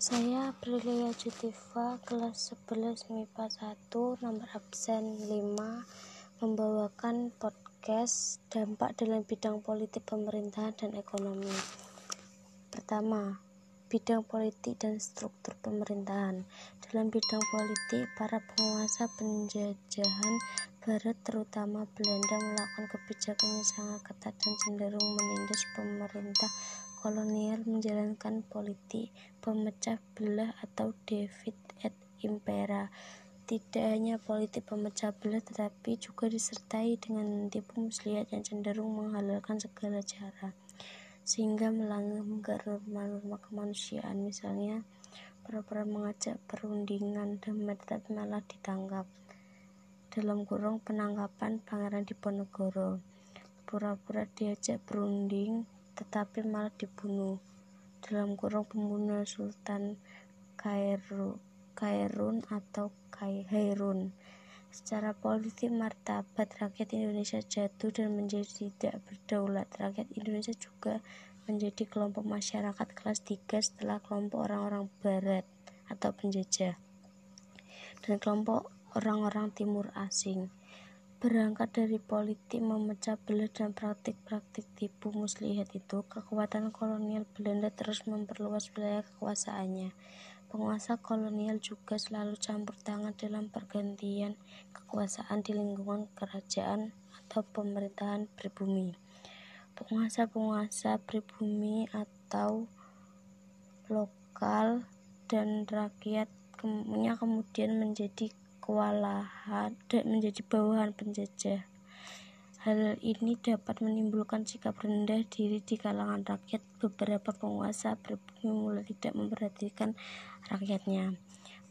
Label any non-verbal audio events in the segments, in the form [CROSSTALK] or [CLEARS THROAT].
Saya Aprilia Jutiva, kelas 11 MIPA 1, nomor absen 5, membawakan podcast dampak dalam bidang politik pemerintahan dan ekonomi. Pertama, bidang politik dan struktur pemerintahan. Dalam bidang politik, para penguasa penjajahan barat terutama Belanda melakukan kebijakan yang sangat ketat dan cenderung menindas pemerintah kolonial menjalankan politik pemecah belah atau divide et impera. Tidak hanya politik pemecah belah tetapi juga disertai dengan tipu muslihat yang cenderung menghalalkan segala cara sehingga melanggar norma-norma kemanusiaan misalnya pura-pura mengajak perundingan damai tetapi malah ditangkap dalam kurung penangkapan Pangeran Diponegoro pura-pura diajak berunding tetapi malah dibunuh dalam kurung pembunuh Sultan Kairun atau Hairun secara politik martabat rakyat Indonesia jatuh dan menjadi tidak berdaulat. Rakyat Indonesia juga menjadi kelompok masyarakat kelas 3 setelah kelompok orang-orang barat atau penjajah dan kelompok orang-orang timur asing Berangkat dari politik memecah belah dan praktik-praktik tipu muslihat itu, kekuatan kolonial Belanda terus memperluas wilayah kekuasaannya. Penguasa kolonial juga selalu campur tangan dalam pergantian kekuasaan di lingkungan kerajaan atau pemerintahan pribumi. Penguasa-penguasa pribumi atau lokal dan rakyat kemudian menjadi kewalahan dan menjadi bawahan penjajah. Hal ini dapat menimbulkan sikap rendah diri di kalangan rakyat. Beberapa penguasa berbumi mulai tidak memperhatikan rakyatnya.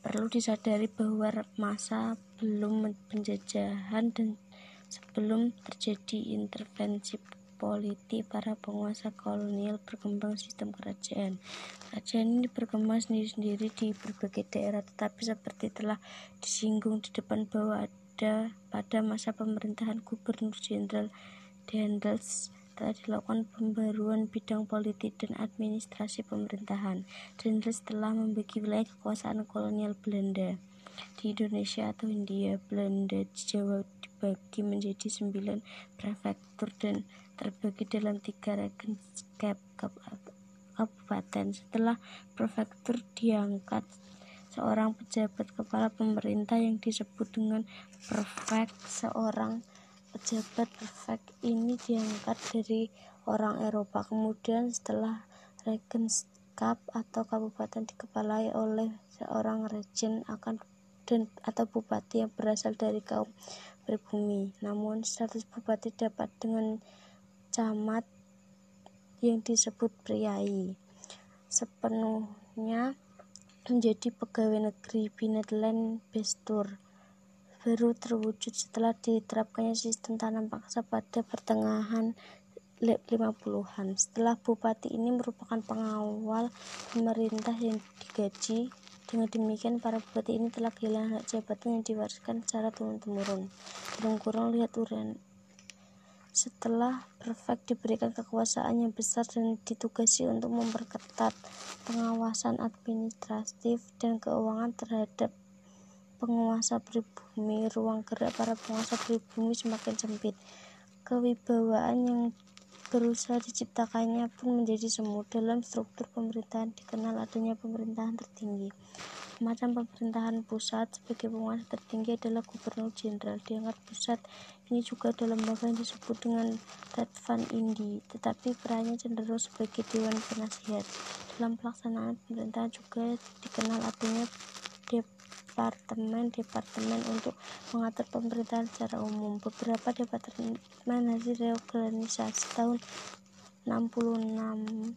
Perlu disadari bahwa masa belum penjajahan dan sebelum terjadi intervensi politik para penguasa kolonial berkembang sistem kerajaan. Kerajaan ini berkembang sendiri-sendiri di berbagai daerah, tetapi seperti telah disinggung di depan bahwa ada pada masa pemerintahan Gubernur Jenderal Dendels telah dilakukan pembaruan bidang politik dan administrasi pemerintahan. Dendels telah membagi wilayah kekuasaan kolonial Belanda di Indonesia atau India. Belanda Jawa dibagi menjadi sembilan prefektur dan terbagi dalam tiga regenscap kabupaten. Setelah prefektur diangkat seorang pejabat kepala pemerintah yang disebut dengan prefek. Seorang pejabat prefek ini diangkat dari orang Eropa. Kemudian setelah regenscap atau kabupaten dikepalai oleh seorang regen akan dan atau bupati yang berasal dari kaum pribumi. Namun status bupati dapat dengan camat yang disebut priai sepenuhnya menjadi pegawai negeri Binetland Bestur baru terwujud setelah diterapkannya sistem tanam paksa pada pertengahan 50-an. Setelah bupati ini merupakan pengawal pemerintah yang digaji, dengan demikian para bupati ini telah kehilangan hak jabatan yang diwariskan secara turun-temurun. Dalam kurang lihat urian setelah prefek diberikan kekuasaan yang besar dan ditugasi untuk memperketat pengawasan administratif dan keuangan terhadap penguasa pribumi, ruang gerak para penguasa pribumi semakin sempit. Kewibawaan yang berusaha diciptakannya pun menjadi semu. Dalam struktur pemerintahan dikenal adanya pemerintahan tertinggi. Macam pemerintahan pusat sebagai penguasa tertinggi adalah gubernur jenderal. Diangkat pusat ini juga dalam lembaga yang disebut dengan Radvan Indi, tetapi perannya cenderung sebagai dewan penasihat. Dalam pelaksanaan pemerintahan juga dikenal adanya departemen-departemen untuk mengatur pemerintahan secara umum. Beberapa departemen hasil reorganisasi tahun 66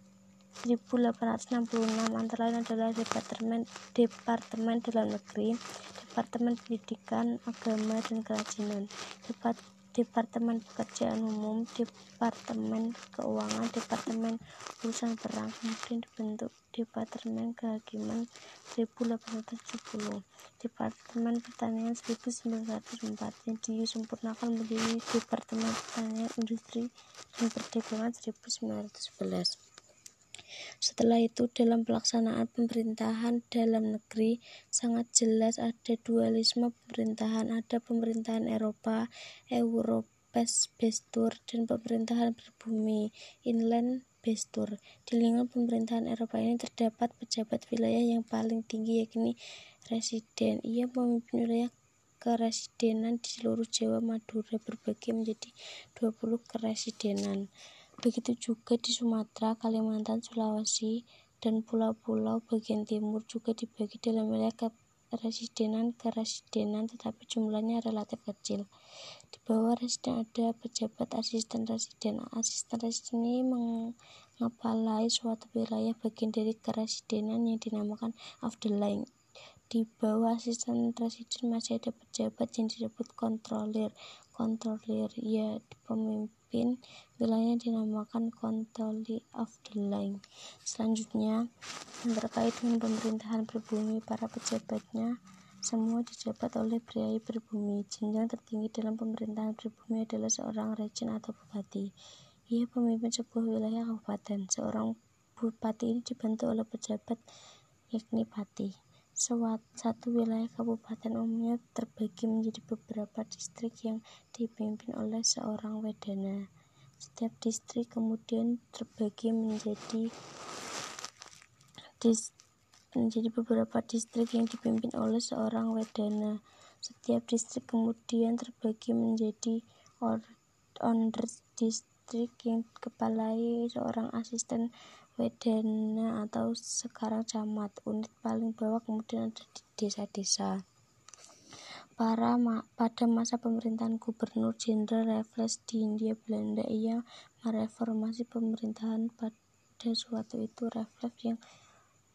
1866 antara lain adalah Departemen Departemen Dalam Negeri, Departemen Pendidikan, Agama dan Kerajinan, Depart Departemen Pekerjaan Umum, Departemen Keuangan, Departemen Urusan Perang, kemudian dibentuk Departemen Kehakiman 1870, Departemen Pertanian 1904 yang disempurnakan menjadi Departemen Pertanian Industri dan Perdagangan 1911. Setelah itu dalam pelaksanaan pemerintahan dalam negeri sangat jelas ada dualisme pemerintahan, ada pemerintahan Eropa, Europes Bestur dan pemerintahan berbumi, inland Bestur. Di lingkungan pemerintahan Eropa ini terdapat pejabat wilayah yang paling tinggi yakni residen. Ia memimpin wilayah keresidenan di seluruh Jawa Madura berbagi menjadi 20 keresidenan. Begitu juga di Sumatera, Kalimantan, Sulawesi, dan pulau-pulau bagian timur juga dibagi dalam wilayah keresidenan keresidenan tetapi jumlahnya relatif kecil. Di bawah residen ada pejabat asisten residen. Asisten residen ini mengepalai suatu wilayah bagian dari keresidenan yang dinamakan afdeling di bawah asisten presiden masih ada pejabat yang disebut kontrolir. Kontrolir ya pemimpin wilayah dinamakan kontroli of the line. Selanjutnya yang terkait dengan pemerintahan berbumi para pejabatnya semua dijabat oleh pria berbumi. Jenjang tertinggi dalam pemerintahan berbumi adalah seorang rejen atau bupati. Ia pemimpin sebuah wilayah kabupaten. Seorang bupati ini dibantu oleh pejabat yakni pati satu wilayah kabupaten umumnya terbagi menjadi beberapa distrik yang dipimpin oleh seorang wedana. Setiap distrik kemudian terbagi menjadi dis, menjadi beberapa distrik yang dipimpin oleh seorang wedana. Setiap distrik kemudian terbagi menjadi onder distrik yang kepalai seorang asisten wedana atau sekarang camat. Unit paling bawah kemudian ada di desa-desa. Para ma pada masa pemerintahan Gubernur Jenderal Raffles di Hindia Belanda, ia mereformasi pemerintahan pada suatu itu Raffles yang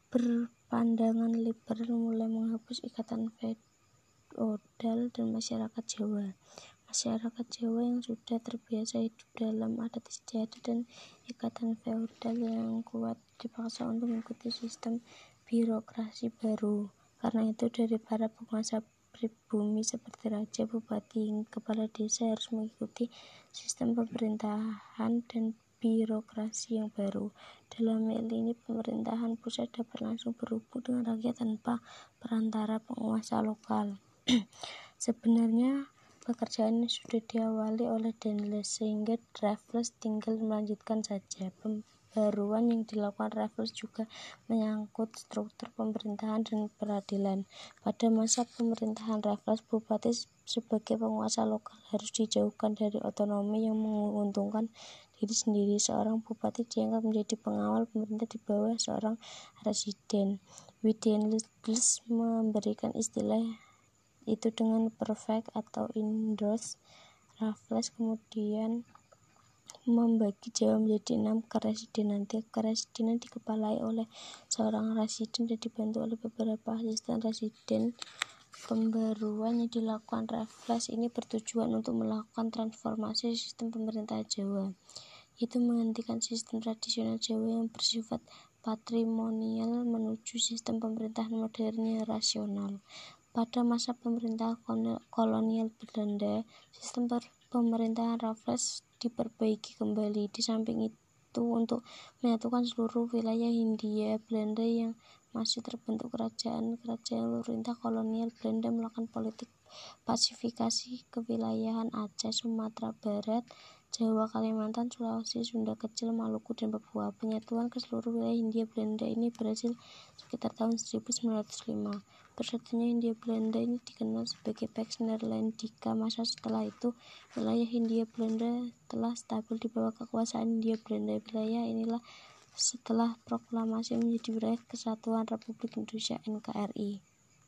berpandangan liberal mulai menghapus ikatan feodal dan masyarakat Jawa. Masyarakat Jawa yang sudah terbiasa hidup dalam adat istiadat dan ikatan feodal yang kuat dipaksa untuk mengikuti sistem birokrasi baru. Karena itu dari para penguasa pribumi seperti raja, bupati, kepala desa harus mengikuti sistem pemerintahan dan birokrasi yang baru. Dalam hal ini pemerintahan pusat dapat langsung berhubung dengan rakyat tanpa perantara penguasa lokal. [CLEARS THROAT] Sebenarnya Pekerjaan sudah diawali oleh Daniels sehingga Raffles tinggal melanjutkan saja. Pembaruan yang dilakukan Raffles juga menyangkut struktur pemerintahan dan peradilan. Pada masa pemerintahan Raffles, bupati sebagai penguasa lokal harus dijauhkan dari otonomi yang menguntungkan diri sendiri. Seorang bupati dianggap menjadi pengawal pemerintah di bawah seorang residen. Widenius memberikan istilah itu dengan perfect atau indoors Raffles kemudian membagi Jawa menjadi enam keresidenan. Tiap keresidenan dikepalai oleh seorang residen dan dibantu oleh beberapa asisten residen. Pembaruan yang dilakukan Raffles ini bertujuan untuk melakukan transformasi sistem pemerintahan Jawa, itu menghentikan sistem tradisional Jawa yang bersifat patrimonial menuju sistem pemerintahan modern yang rasional. Pada masa pemerintahan kolonial Belanda, sistem pemerintahan Raffles diperbaiki kembali. Di samping itu, untuk menyatukan seluruh wilayah Hindia Belanda yang masih terbentuk kerajaan-kerajaan pemerintah kolonial Belanda melakukan politik pasifikasi kewilayahan Aceh, Sumatera Barat, Jawa, Kalimantan, Sulawesi, Sunda Kecil, Maluku, dan Papua. Penyatuan ke seluruh wilayah Hindia Belanda ini berhasil sekitar tahun 1905. Persatunya Hindia Belanda ini dikenal sebagai Pax Neerlandica. Masa setelah itu, wilayah Hindia Belanda telah stabil di bawah kekuasaan Hindia Belanda. Wilayah inilah setelah proklamasi menjadi wilayah kesatuan Republik Indonesia NKRI.